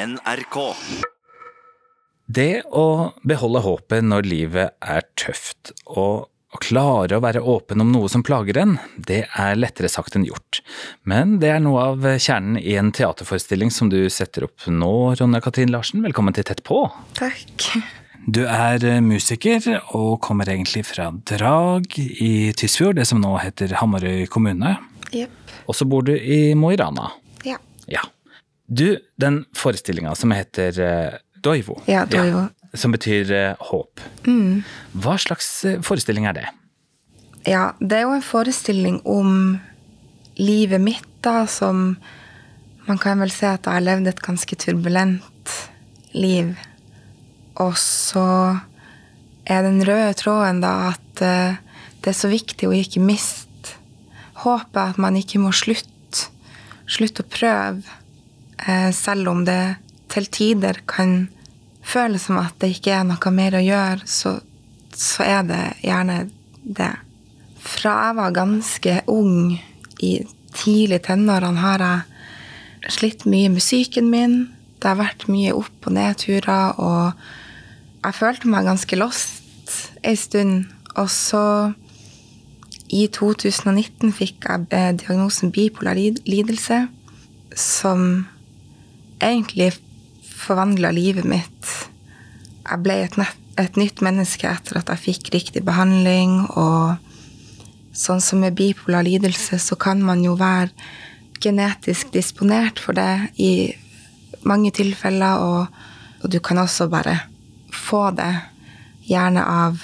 NRK. Det å beholde håpet når livet er tøft, og å klare å være åpen om noe som plager en, det er lettere sagt enn gjort. Men det er noe av kjernen i en teaterforestilling som du setter opp nå, Ronja Katrin Larsen. Velkommen til Tett på. Takk. Du er musiker og kommer egentlig fra Drag i Tysfjord, det som nå heter Hamarøy kommune. Yep. Og så bor du i Mo i Rana. Ja. Ja. Du, den forestillinga som heter eh, Doivo. Ja, Doivo. som betyr eh, håp. Mm. Hva slags eh, forestilling er det? Ja, det er jo en forestilling om livet mitt, da, som Man kan vel si at jeg har levd et ganske turbulent liv. Og så er den røde tråden da at det er så viktig å ikke miste håpet, at man ikke må slutte. Slutte å prøve. Eh, selv om det til tider kan føles som at det ikke er noe mer å gjøre, så, så er det gjerne det. Fra jeg var ganske ung, i tidlig tenårene, har jeg slitt mye med psyken min. Det har vært mye opp- og nedturer, og jeg følte meg ganske lost ei stund. Og så, i 2019, fikk jeg eh, diagnosen bipolar lidelse, som egentlig forvandla livet mitt. Jeg ble et, et nytt menneske etter at jeg fikk riktig behandling. Og sånn som med bipolar lidelse, så kan man jo være genetisk disponert for det i mange tilfeller. Og, og du kan også bare få det, gjerne av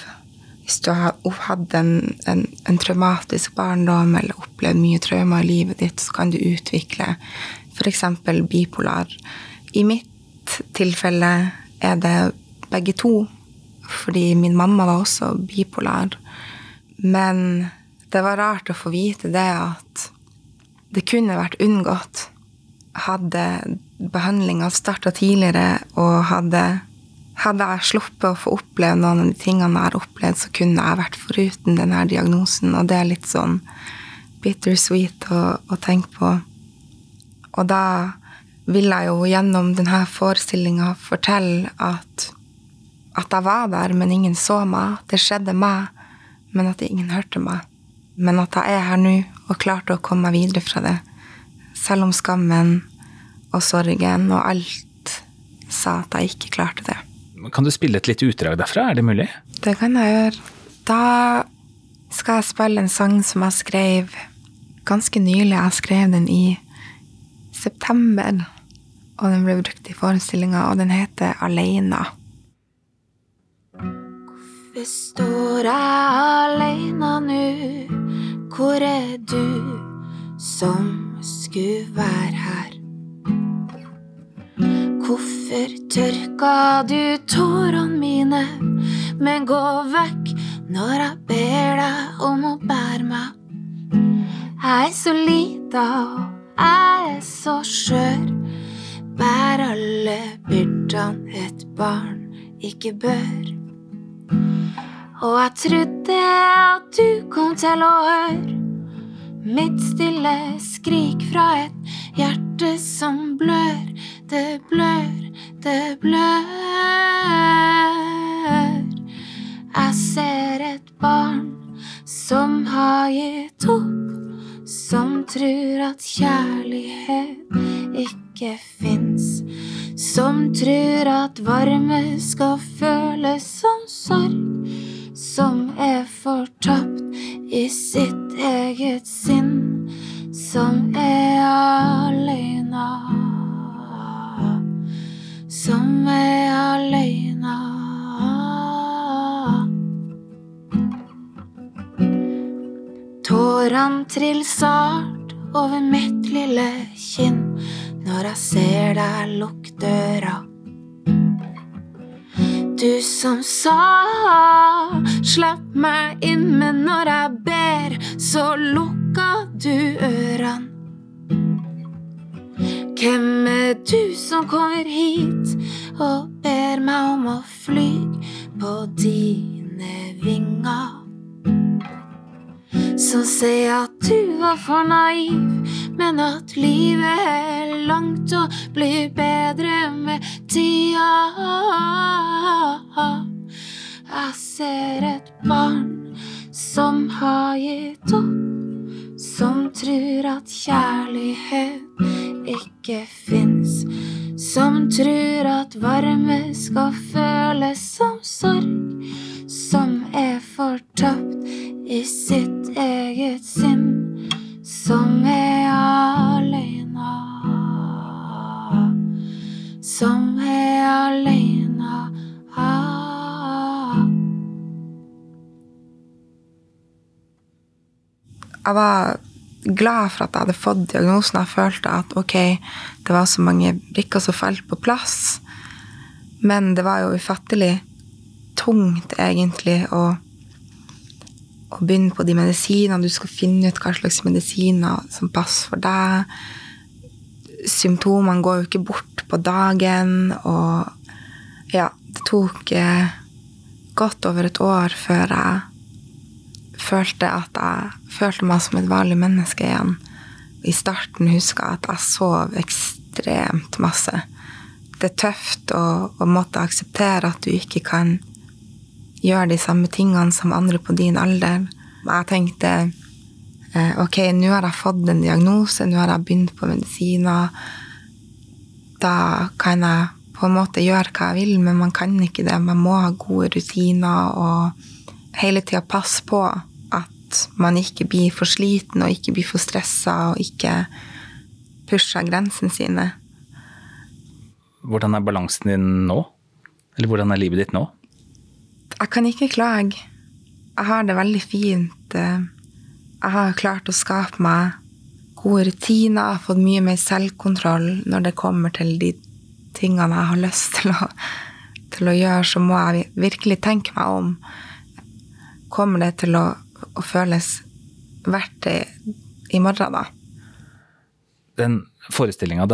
hvis du har hatt en, en, en traumatisk barndom eller opplevd mye traumer i livet ditt, så kan du utvikle f.eks. bipolar. I mitt tilfelle er det begge to, fordi min mamma var også bipolar. Men det var rart å få vite det at det kunne vært unngått. Hadde behandlinga starta tidligere, og hadde, hadde jeg sluppet å få oppleve noen av de tingene jeg har opplevd, så kunne jeg vært foruten denne diagnosen, og det er litt sånn bittersweet å, å tenke på. Og da vil jeg jo gjennom denne forestillinga fortelle at, at jeg var der, men ingen så meg. Det skjedde meg, men at ingen hørte meg. Men at jeg er her nå og klarte å komme meg videre fra det. Selv om skammen og sorgen og alt sa at jeg ikke klarte det. Kan du spille et lite utdrag derfra, er det mulig? Det kan jeg gjøre. Da skal jeg spille en sang som jeg skrev ganske nylig. Jeg skrev den i september, og den ble brukt i forestillinga, og den heter Aleina. Hvorfor står jeg aleina nå? Hvor er du som skulle være her? Hvorfor tørka du tårene mine, men gå vekk når jeg ber deg om å bære meg? Jeg er så lita, jeg er så skjør. Bær alle byrdene et barn ikke bør. Og jeg trodde at du kom til å høre mitt stille skrik fra et hjerte som blør. Det blør, det blør. Jeg ser et barn som har gitt opp, som tror at kjærlighet ikke fins. Som tror at varme skal føles som sorg. Som er fortapt i sitt eget sinn. Som er aleina. Som er aleine. Tårene triller sart over mitt lille kinn når jeg ser deg lukke døra. Du som sa slipp meg inn, men når jeg ber, så lukka du ørene. Hvem er du som kommer hit og ber meg om å fly på dine vinger? Som sier at du var for naiv, men at livet er langt og blir bedre med tida. Jeg ser et barn som har gitt opp, som tror at kjærlighet ikke fins, som tror at varme skal føles som sorg, som er fortapt i sitt eget sinn, som er alene. Som er alene. Jeg var glad for at jeg hadde fått diagnosen. Jeg følte at ok, det var så mange brikker som falt på plass. Men det var jo ufattelig tungt, egentlig, å, å begynne på de medisinene. Du skal finne ut hva slags medisiner som passer for deg. Symptomene går jo ikke bort på dagen, og ja, det tok eh, godt over et år før jeg følte at jeg følte meg som et vanlig menneske igjen. I starten huska jeg at jeg sov ekstremt masse. Det er tøft å, å, måtte akseptere at du ikke kan gjøre de samme tingene som andre på din alder. Jeg tenkte eh, ok, nå har jeg fått en diagnose, nå har jeg begynt på medisiner. Da kan jeg på en måte gjøre hva jeg vil, men man kan ikke det. Man må ha gode rutiner og hele tida passe på at man ikke blir for sliten og ikke blir for stressa og ikke pusher grensene sine. Hvordan er balansen din nå? Eller hvordan er livet ditt nå? Jeg kan ikke klage. Jeg har det veldig fint. Jeg har klart å skape meg gode rutiner, jeg har fått mye mer selvkontroll når det kommer til de tingene jeg har lyst til å, til å gjøre, så må jeg virkelig tenke meg om. Kommer det til å, å føles verdt det i morgen, da? Den forestillinga,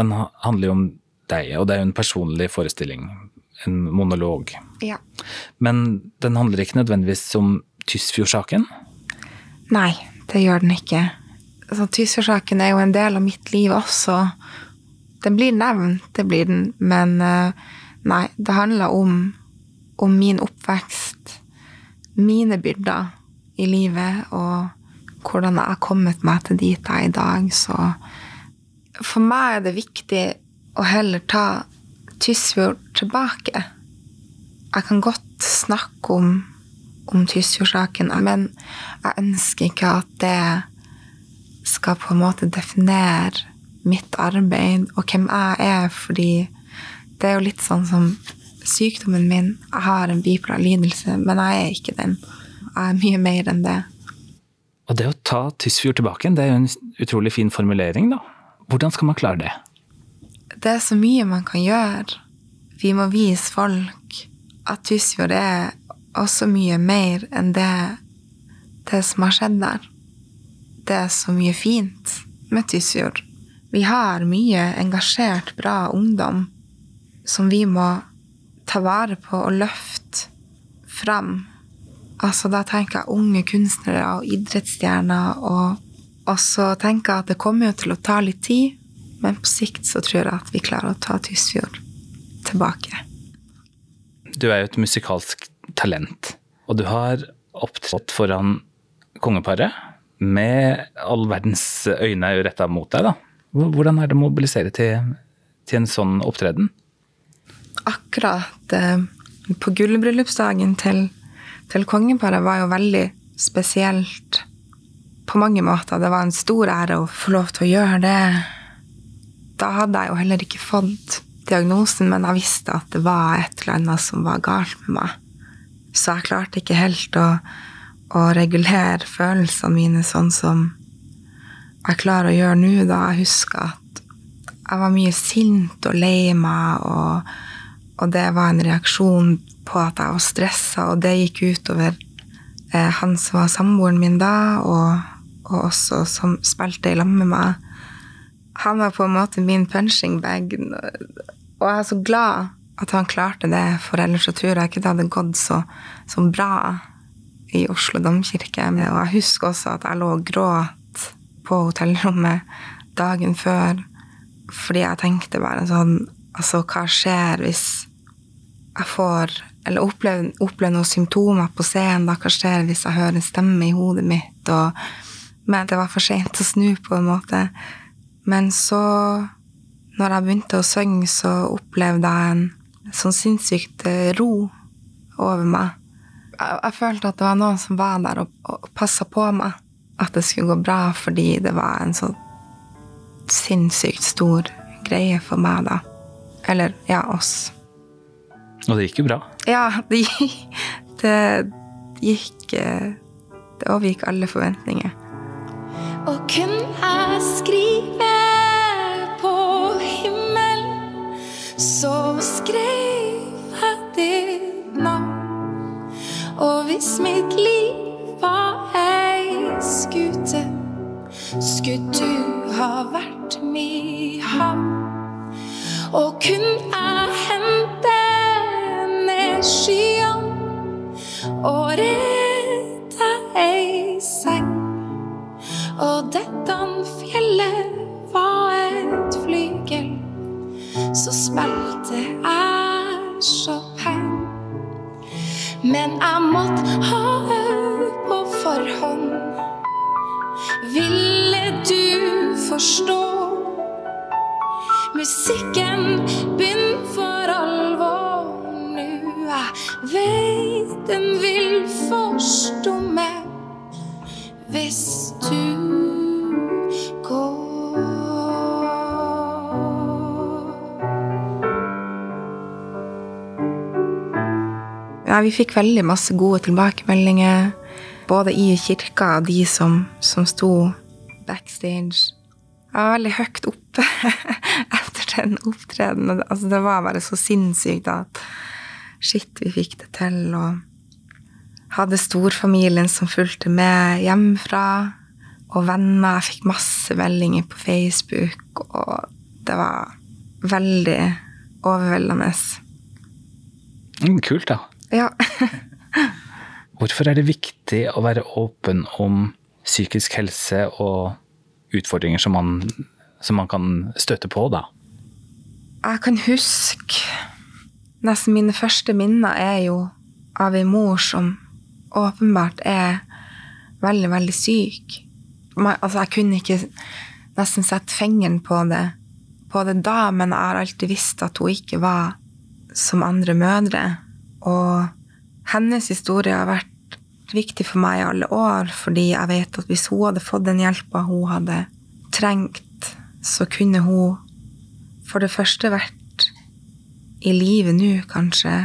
handler jo om deg, og det er jo en personlig forestilling. En monolog. Ja. Men den handler ikke nødvendigvis om Tysfjord-saken? Nei, det gjør den ikke. Altså, Tysfjord-saken er jo en del av mitt liv også. Den blir nevnt, det blir den, men nei, det handler om, om min oppvekst, mine byrder i livet, og hvordan jeg har kommet meg til dit jeg er i dag. Så for meg er det viktig å heller ta Tysfjord tilbake. Jeg kan godt snakke om, om Tysfjord-saken, men jeg ønsker ikke at det skal på en måte definere mitt arbeid og hvem jeg er, fordi det er jo litt sånn som sykdommen min. Jeg har en bipolar lidelse, men jeg er ikke den. Jeg er mye mer enn det. Og det å ta Tysfjord tilbake det er jo en utrolig fin formulering, da. Hvordan skal man klare det? Det er så mye man kan gjøre. Vi må vise folk at Tysfjord er også mye mer enn det, det som har skjedd der. Det er så mye fint med Tysfjord. Vi har mye engasjert, bra ungdom som vi må ta vare på og løfte fram. Altså, da tenker jeg unge kunstnere og idrettsstjerner. Og så tenker jeg at det kommer jo til å ta litt tid, men på sikt så tror jeg at vi klarer å ta Tysfjord tilbake. Du er jo et musikalsk talent, og du har opptrådt foran kongeparet med all verdens øyne retta mot deg, da. Hvordan er det å mobilisere til, til en sånn opptreden? Akkurat eh, på gullbryllupsdagen til, til kongeparet var jo veldig spesielt på mange måter. Det var en stor ære å få lov til å gjøre det. Da hadde jeg jo heller ikke fått diagnosen, men jeg visste at det var et eller annet som var galt med meg. Så jeg klarte ikke helt å, å regulere følelsene mine sånn som jeg klarer å gjøre nå, da. Jeg husker at jeg var mye sint og lei meg, og, og det var en reaksjon på at jeg var stressa, og det gikk utover eh, han som var samboeren min da, og, og også som spilte i lag med meg. Han var på en måte min punching bag, og jeg er så glad at han klarte det, for ellers så tror jeg ikke det hadde gått så, så bra i Oslo domkirke. Og jeg husker også at jeg lå og gråt på hotellrommet dagen før fordi jeg tenkte bare sånn Altså, hva skjer hvis jeg får Eller opplever, opplever noen symptomer på scenen? Da hva skjer hvis jeg hører en stemme i hodet mitt? Og, men det var for seint å snu, på en måte. Men så, når jeg begynte å synge, så opplevde jeg en sånn sinnssykt eh, ro over meg. Jeg, jeg, følte at det var noen som var der og, og passa på meg. At det skulle gå bra, fordi det var en så sinnssykt stor greie for meg, da. Eller ja, oss. Og det gikk jo bra? Ja, det, det gikk eh, Det overgikk alle forventninger. Og kun jeg skriver så skrev jeg ditt navn. Og hvis mitt liv var ei skute, skulle du ha vært mi havn. Og kunne jeg hente ned skyene og redde spilte jeg Chopin. Men jeg måtte ha øvd på forhånd. Ville du forstå? Musikken begynner for alvor nå. Jeg vet den vil forstå meg hvis du Ja, vi fikk veldig masse gode tilbakemeldinger. Både i kirka og de som, som sto backstage. Jeg var veldig høyt oppe etter den opptredenen. Altså, det var bare så sinnssykt at shit, vi fikk det til. Og hadde storfamilien som fulgte med hjemmefra. Og venner. Jeg fikk masse meldinger på Facebook, og det var veldig overveldende. Mm, kult, da. Ja. Hvorfor er det viktig å være åpen om psykisk helse og utfordringer som man, som man kan støte på, da? Jeg kan huske Nesten mine første minner er jo av ei mor som åpenbart er veldig, veldig syk. Altså, jeg kunne ikke nesten sette fingeren på det, på det da, men jeg har alltid visst at hun ikke var som andre mødre. Og hennes historie har vært viktig for meg i alle år, fordi jeg vet at hvis hun hadde fått den hjelpa hun hadde trengt, så kunne hun for det første vært i live nå, kanskje.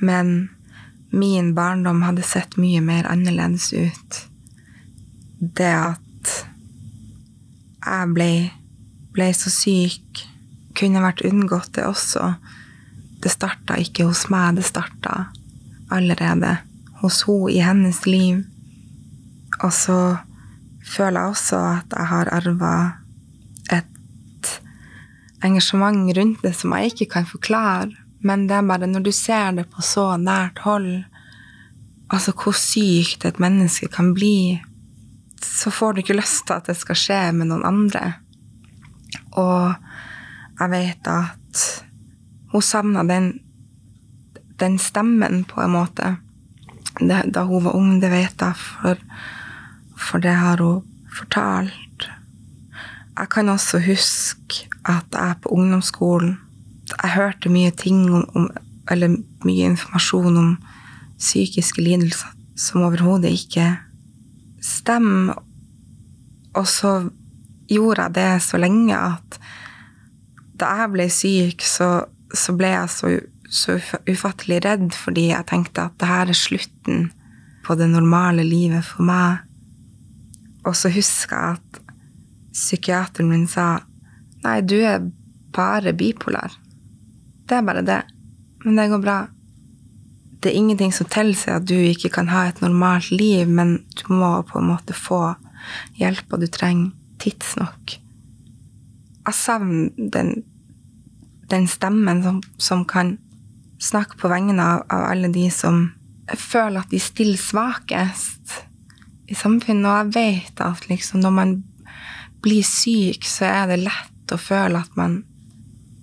Men min barndom hadde sett mye mer annerledes ut. Det at jeg ble, ble så syk, kunne vært unngått, det også. Det starta ikke hos meg, det starta allerede hos henne i hennes liv. Og så føler jeg også at jeg har arva et engasjement rundt det som jeg ikke kan forklare. Men det er bare når du ser det på så nært hold, altså hvor sykt et menneske kan bli, så får du ikke lyst til at det skal skje med noen andre. Og jeg vet at hun savna den, den stemmen, på en måte. Da hun var ung, det vet jeg, for, for det har hun fortalt. Jeg kan også huske at jeg på ungdomsskolen Jeg hørte mye ting om, om Eller mye informasjon om psykiske lidelser som overhodet ikke stemmer. Og så gjorde jeg det så lenge at da jeg ble syk, så, så ble jeg så, så, ufattelig redd fordi jeg tenkte at det her er slutten på det normale livet for meg. Og så husker jeg at psykiateren min sa nei, du er bare bipolar. Det er bare det. Men det går bra. Det er ingenting som tilsier at du ikke kan ha et normalt liv, men du må på en måte få hjelpa du trenger, tidsnok. Jeg savner den, den stemmen som, som, kan snakke på vegne av, av alle de som føler at de stiller svakest i samfunnet. Og jeg vet at liksom når man blir syk, så er det lett å føle at man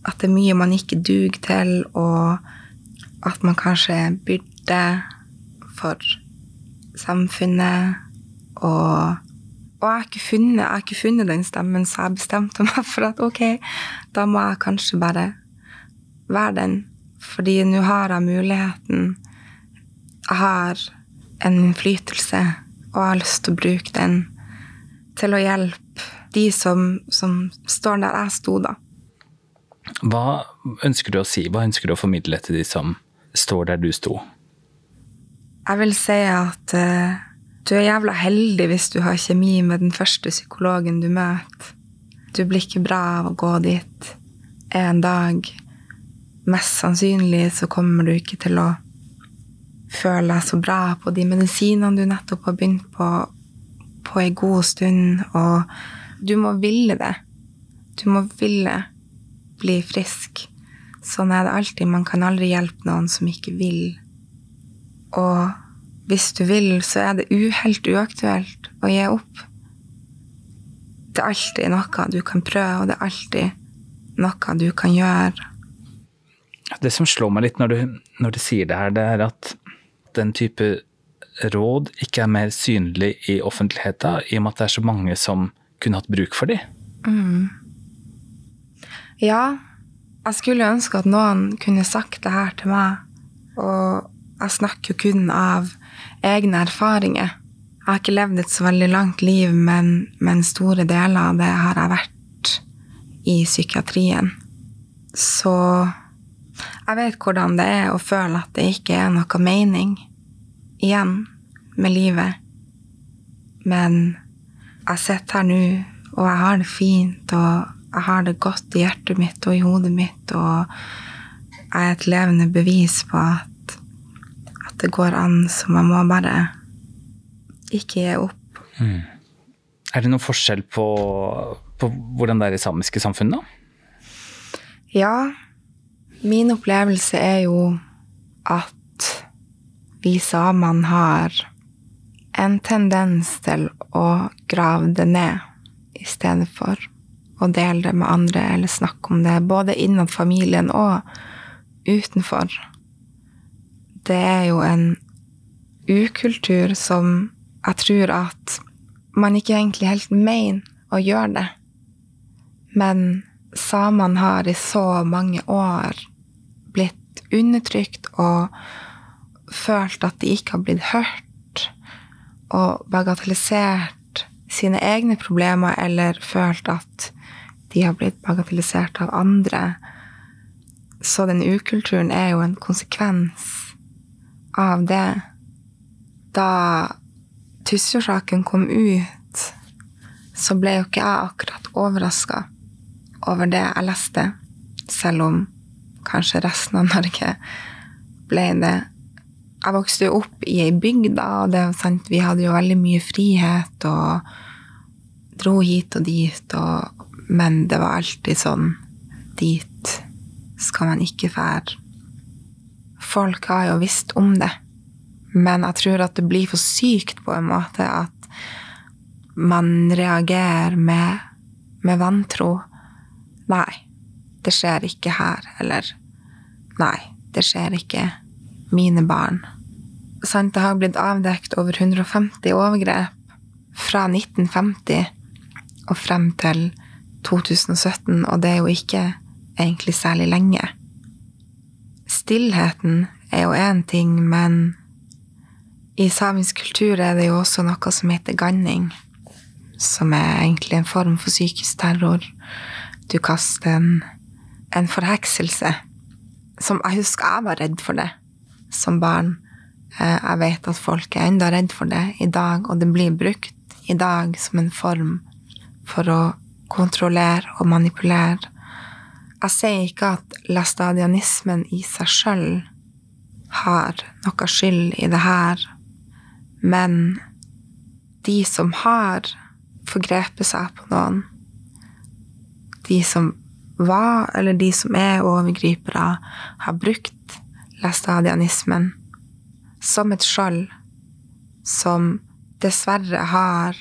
at det er mye man ikke duger til, og at man kanskje er byrde for samfunnet. Og, og jeg, har funnet, jeg har ikke funnet den stemmen, så jeg bestemte meg for at ok, da må jeg kanskje bare være den. Fordi nå har jeg muligheten. Jeg har en innflytelse, og jeg har lyst til å bruke den til å hjelpe de som, som står der jeg sto, da. Hva ønsker du å si, hva ønsker du å formidle til de som står der du sto? Jeg vil si at uh, du er jævla heldig hvis du har kjemi med den første psykologen du møter. Du blir ikke bra av å gå dit en dag. Mest sannsynlig så kommer du ikke til å føle deg så bra på de medisinene du nettopp har begynt på, på ei god stund, og du må ville det. Du må ville bli frisk. Sånn er det alltid. Man kan aldri hjelpe noen som ikke vil. Og hvis du vil, så er det helt uaktuelt å gi opp. Det er alltid noe du kan prøve, og det er alltid noe du kan gjøre. Det som slår meg litt når du, når du sier det her, det er at den type råd ikke er mer synlig i offentligheten, i og med at det er så mange som kunne hatt bruk for dem. Mm. Ja, jeg skulle ønske at noen kunne sagt det her til meg. Og jeg snakker jo kun av egne erfaringer. Jeg har ikke levd et så veldig langt liv, men, men store deler av det har jeg vært i psykiatrien. Så jeg vet hvordan det er å føle at det ikke er noe mening igjen med livet. Men jeg sitter her nå, og jeg har det fint, og jeg har det godt i hjertet mitt og i hodet mitt, og jeg er et levende bevis på at, at det går an, så man må bare ikke gi opp. Mm. Er det noen forskjell på, på hvordan det er i samiske samfunn, da? Ja. Min opplevelse er jo at vi samene har en tendens til å grave det ned i stedet for å dele det med andre eller snakke om det, både innad familien og utenfor. Det er jo en ukultur som jeg tror at man ikke egentlig helt mener å gjøre det. Men samene har i så mange år blitt undertrykt og følt at de ikke har blitt hørt, og bagatellisert sine egne problemer eller følt at de har blitt bagatellisert av andre. Så den ukulturen er jo en konsekvens av det. Da Tysfjord-saken kom ut, så ble jo ikke jeg akkurat overraska over det jeg leste, selv om kanskje resten av Norge ble det. Jeg vokste jo opp i ei bygd, og det var sant, vi hadde jo veldig mye frihet og dro hit og dit og men det var alltid sånn Dit skal man ikke fære. Folk har jo visst om det, men jeg tror at det blir for sykt på en måte at man reagerer med, med vantro. Nei, det skjer ikke her. Eller nei, det skjer ikke mine barn. Sant, det har blitt avdekt over 150 overgrep fra 1950 og frem til 2017, og det er jo ikke egentlig særlig lenge. Stillheten er jo én ting, men i samisk kultur er det jo også noe som heter ganning, som er egentlig en form for psykisk terror. Du kaster en, en forhekselse. Som jeg husker jeg var redd for det som barn. Eh, jeg vet at folk er enda redd for det i dag, og det blir brukt i dag som en form for å kontrollere og manipulere. Jeg sier ikke at lastadianismen i seg sjøl har noe skyld i det her, men de som har forgrepet seg på noen, de som var, eller de som er overgripere, har brukt lastadianismen som et skjold som dessverre har,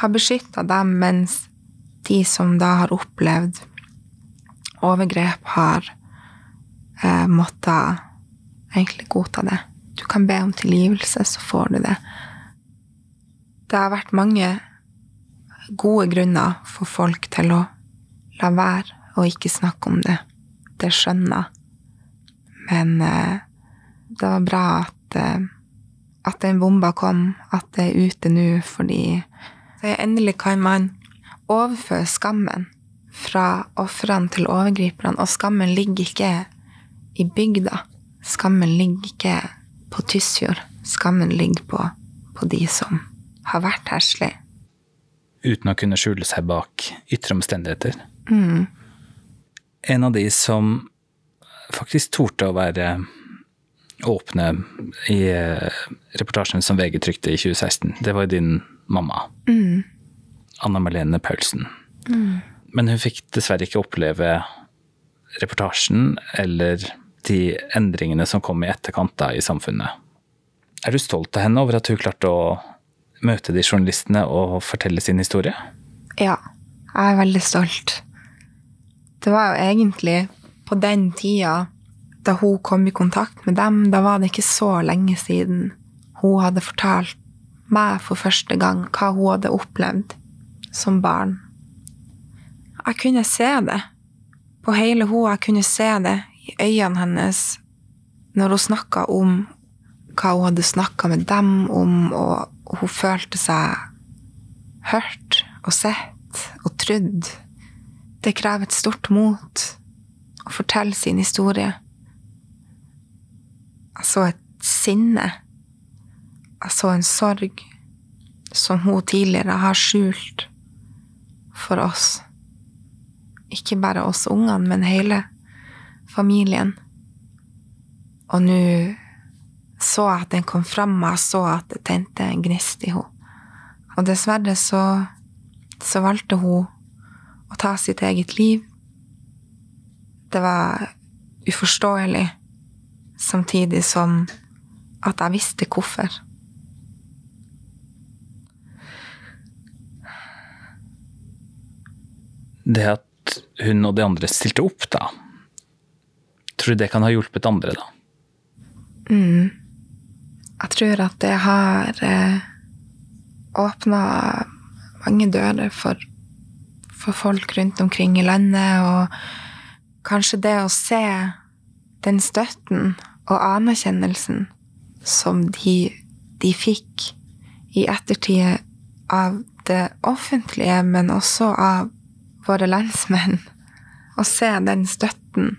har beskytta dem, mens de som da har opplevd overgrep, har eh, måttet egentlig godta det. Du kan be om tilgivelse, så får du det. Det har vært mange gode grunner for folk til å la være å ikke snakke om det. Det skjønner Men eh, det var bra at, eh, at den bomba kom, at det er ute nå, fordi endelig kan man overføre skammen fra ofrene til overgriperne, og skammen ligger ikke i bygda. Skammen ligger ikke på Tysfjord. Skammen ligger på, på de som har vært heslige. Uten å kunne skjule seg bak ytre omstendigheter. Mm. En av de som faktisk torde å være åpne i eh, reportasjen som VG trykte i 2016, det var jo din mamma. Mm. Anna Malene Paulsen. Men hun fikk dessverre ikke oppleve reportasjen eller de endringene som kom i etterkant da i samfunnet. Er du stolt av henne over at hun klarte å møte de journalistene og fortelle sin historie? Ja, jeg er veldig stolt. Det var jo egentlig på den tida da hun kom i kontakt med dem, da var det ikke så lenge siden hun hadde fortalt meg for første gang hva hun hadde opplevd som barn. Jeg kunne se det på hele henne. Jeg kunne se det øynene hennes når hun snakka om hva hun hadde snakka med dem om, og hun følte seg hørt og sett og trodd. Det krever et stort mot å fortelle sin historie. Jeg så et sinne. Jeg så en sorg som hun tidligere har skjult for oss. Ikke bare oss ungene, men hele familien. Og nå så jeg at den kom fram, og jeg så at det tente en gnist i henne. Og dessverre så, så valgte hun å ta sitt eget liv. Det var uforståelig, samtidig som at jeg visste hvorfor. Det at hun og de andre stilte opp, da. Tror du det kan ha hjulpet andre, da? Jeg tror at det har eh, åpna mange dører for, for folk rundt omkring i landet, og kanskje det å se den støtten og anerkjennelsen som de, de fikk i ettertid av det offentlige, men også av våre landsmenn. Å se den støtten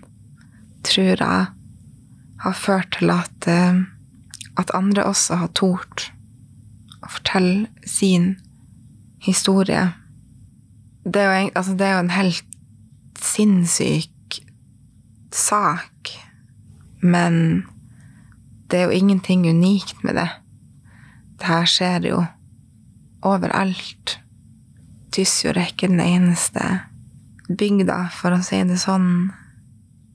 tror jeg har ført til at, eh, at andre også har tort å fortelle sin historie. Det er jo, altså, det er jo en helt sinnssyk sak, men det er jo ingenting unikt med det. Det her skjer jo overalt. Tysfjord er ikke den eneste bygda, for å si det sånn.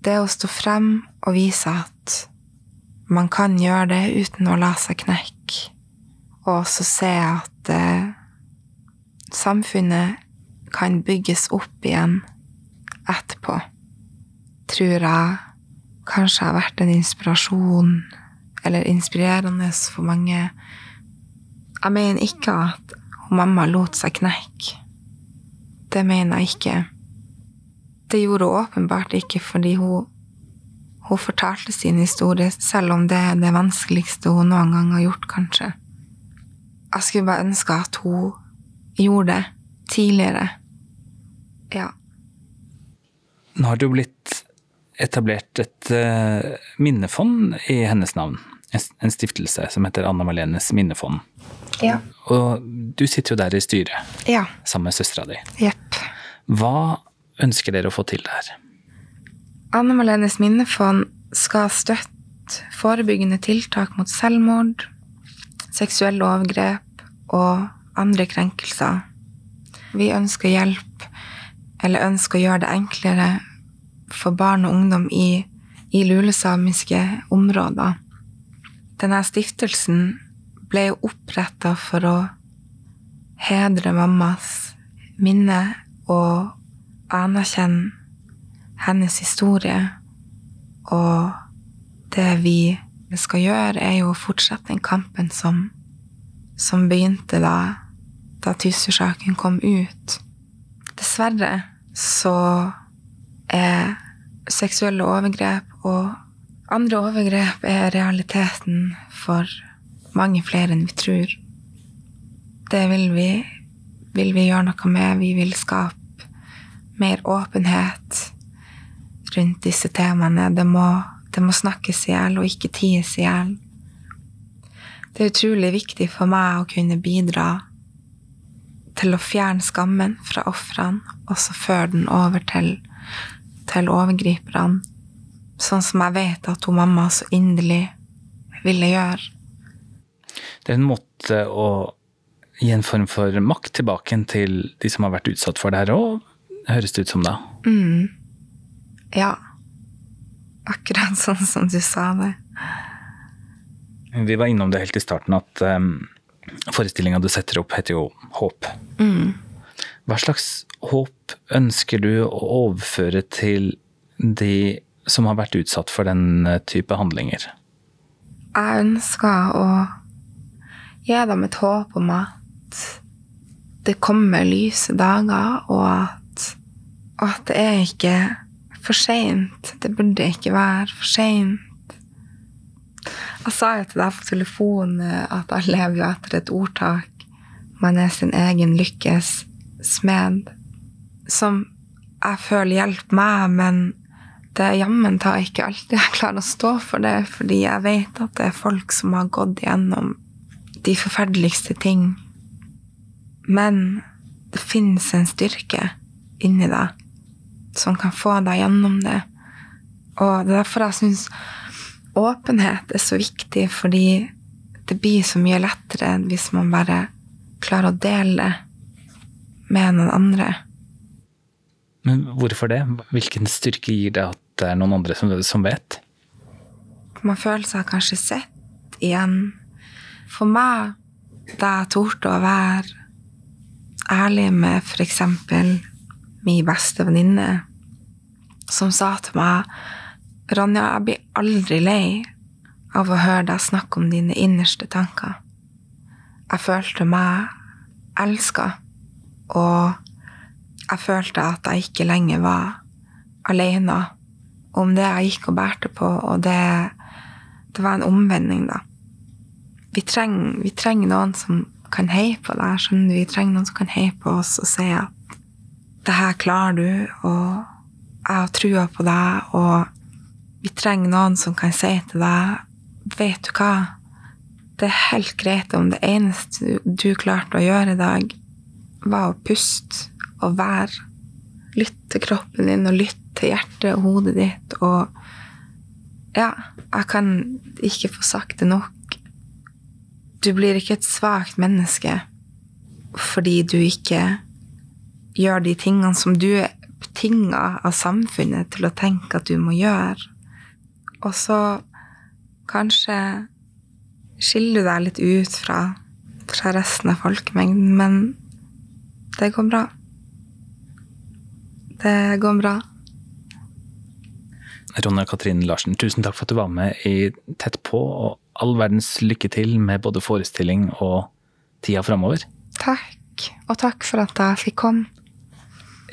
Det å stå frem og vise at man kan gjøre det uten å la seg knekke, og også se at eh, samfunnet kan bygges opp igjen etterpå, tror jeg kanskje har vært en inspirasjon, eller inspirerende for mange. Jeg mener ikke at mamma lot seg knekke. Det mener jeg ikke. Det gjorde hun åpenbart ikke fordi hun, hun fortalte sin historie, selv om det er det vanskeligste hun noen gang har gjort, kanskje. Jeg skulle bare ønske at hun gjorde det tidligere. Ja. Nå har det jo blitt etablert et eh, minnefond i hennes navn. En, en stiftelse som heter Anna Malenes minnefond. Ja. Og du sitter jo der i styret Ja. sammen med søstera di. Jepp. Hva ønsker dere å få til der? Anne Malenes minnefond skal støtte forebyggende tiltak mot selvmord, seksuelle overgrep og andre krenkelser. Vi ønsker hjelp, eller ønsker å gjøre det enklere for barn og ungdom i, i lulesamiske områder. Denne stiftelsen ble jo oppretta for å hedre mammas minne og anerkjenne hennes historie. Og det vi skal gjøre, er jo å fortsette den kampen som, som begynte da, da Tysfjordsaken kom ut. Dessverre så er seksuelle overgrep og andre overgrep er realiteten for mange flere enn vi tror. Det vil vi, vil vi gjøre noe med. Vi vil skape mer åpenhet rundt disse temaene. Det må, det må snakkes i hjel, og ikke ties i hjel. Det er utrolig viktig for meg å kunne bidra til å fjerne skammen fra ofrene, og så føre den over til, til overgriperne. Sånn som jeg vet at hun mamma så inderlig ville gjøre. Det er en måte å gi en form for makt tilbake til de som har vært utsatt for det her òg, høres det ut som da? Mm. Ja. Akkurat sånn som du sa det. Vi var innom det helt i starten at um, forestillinga du setter opp, heter jo Håp. Mm. Hva slags håp ønsker du å overføre til de som har vært utsatt for den type handlinger? Jeg ønsker å gi dem et håp om at det kommer lyse dager, og at, at det er ikke for seint. Det burde ikke være for seint. Jeg sa jo til deg på telefonen at jeg lever jo etter et ordtak. Man er sin egen lykkes smed. Som jeg føler hjelper meg, men det er jammen tar ikke alltid jeg klarer å stå for det, fordi jeg vet at det er folk som har gått gjennom de forferdeligste ting. Men det finnes en styrke inni deg som kan få deg gjennom det. Og det er derfor jeg syns åpenhet er så viktig, fordi det blir så mye lettere hvis man bare klarer å dele med noen andre. Men hvorfor det? Hvilken styrke gir det at det er noen andre som, som vet? Man føler seg kanskje sett igjen. For meg, da jeg torde å være ærlig med f.eks. min beste venninne, som sa til meg Ronja, jeg blir aldri lei av å høre deg snakke om dine innerste tanker. Jeg følte meg elska, og jeg følte at jeg ikke lenger var alene om det jeg gikk og bærte på, og det, det var en omvending, da. Vi trenger, vi trenger noen som kan heie på deg. skjønner du? Vi trenger noen som kan heie på oss og si at det her klarer du, og jeg har trua på deg, og vi trenger noen som kan si til deg Vet du hva? Det er helt greit om det eneste du klarte å gjøre i dag, var å puste og være. Lytte til kroppen din, og lytte til hjertet og hodet ditt, og Ja, jeg kan ikke få sagt det nok. Du blir ikke et svakt menneske fordi du ikke gjør de tingene som du er betinga av samfunnet til å tenke at du må gjøre. Og så kanskje skiller du deg litt ut fra, fra resten av folkemengden, men det går bra. Det går bra. Ronja Katrine Larsen, tusen takk for at du var med i Tett på, og all verdens lykke til med både forestilling og tida framover. Takk, og takk for at jeg fikk komme.